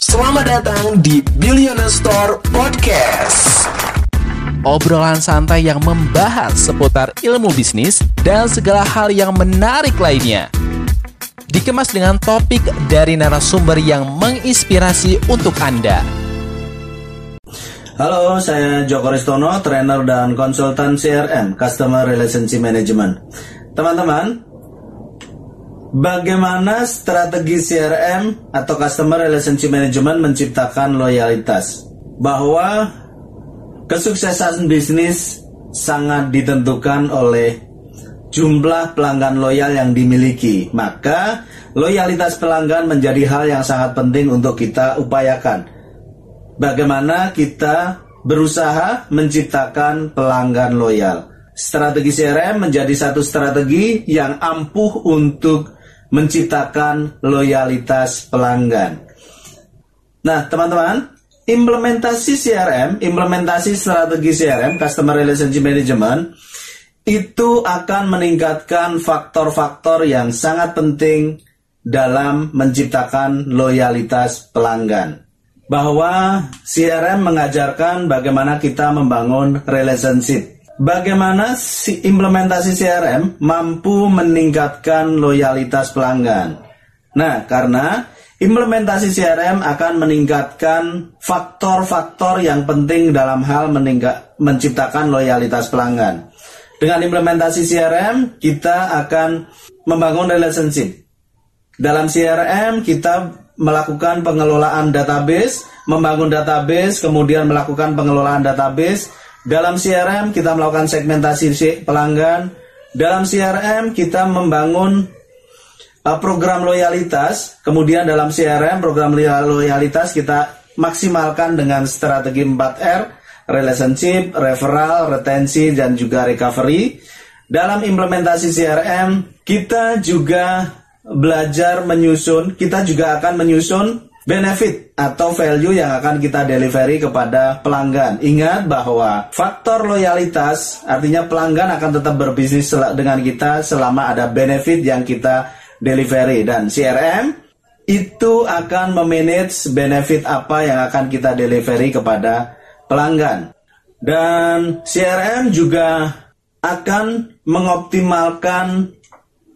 Selamat datang di Billionaire Store Podcast. Obrolan santai yang membahas seputar ilmu bisnis dan segala hal yang menarik lainnya. Dikemas dengan topik dari narasumber yang menginspirasi untuk Anda. Halo, saya Joko Ristono, trainer dan konsultan CRM, Customer Relationship Management. Teman-teman, bagaimana strategi CRM atau Customer Relationship Management menciptakan loyalitas? Bahwa kesuksesan bisnis sangat ditentukan oleh jumlah pelanggan loyal yang dimiliki. Maka, loyalitas pelanggan menjadi hal yang sangat penting untuk kita upayakan. Bagaimana kita berusaha menciptakan pelanggan loyal. Strategi CRM menjadi satu strategi yang ampuh untuk menciptakan loyalitas pelanggan. Nah, teman-teman, implementasi CRM, implementasi strategi CRM, Customer Relationship Management, itu akan meningkatkan faktor-faktor yang sangat penting dalam menciptakan loyalitas pelanggan. Bahwa CRM mengajarkan bagaimana kita membangun relationship. Bagaimana si implementasi CRM mampu meningkatkan loyalitas pelanggan. Nah, karena implementasi CRM akan meningkatkan faktor-faktor yang penting dalam hal menciptakan loyalitas pelanggan. Dengan implementasi CRM, kita akan membangun relationship. Dalam CRM, kita melakukan pengelolaan database, membangun database, kemudian melakukan pengelolaan database. Dalam CRM, kita melakukan segmentasi pelanggan. Dalam CRM, kita membangun uh, program loyalitas. Kemudian dalam CRM, program loyalitas kita maksimalkan dengan strategi 4R relationship, referral, retensi, dan juga recovery. Dalam implementasi CRM, kita juga belajar menyusun, kita juga akan menyusun benefit atau value yang akan kita delivery kepada pelanggan. Ingat bahwa faktor loyalitas artinya pelanggan akan tetap berbisnis dengan kita selama ada benefit yang kita delivery dan CRM itu akan memanage benefit apa yang akan kita delivery kepada pelanggan. Dan CRM juga akan mengoptimalkan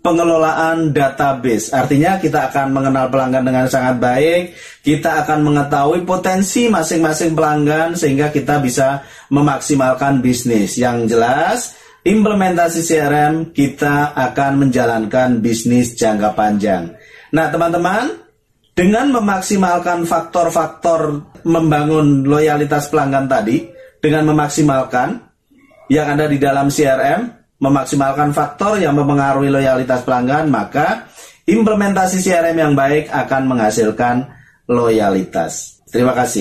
pengelolaan database. Artinya kita akan mengenal pelanggan dengan sangat baik, kita akan mengetahui potensi masing-masing pelanggan sehingga kita bisa memaksimalkan bisnis. Yang jelas, implementasi CRM kita akan menjalankan bisnis jangka panjang. Nah, teman-teman, dengan memaksimalkan faktor-faktor membangun loyalitas pelanggan tadi, dengan memaksimalkan yang ada di dalam CRM, memaksimalkan faktor yang mempengaruhi loyalitas pelanggan, maka implementasi CRM yang baik akan menghasilkan loyalitas. Terima kasih.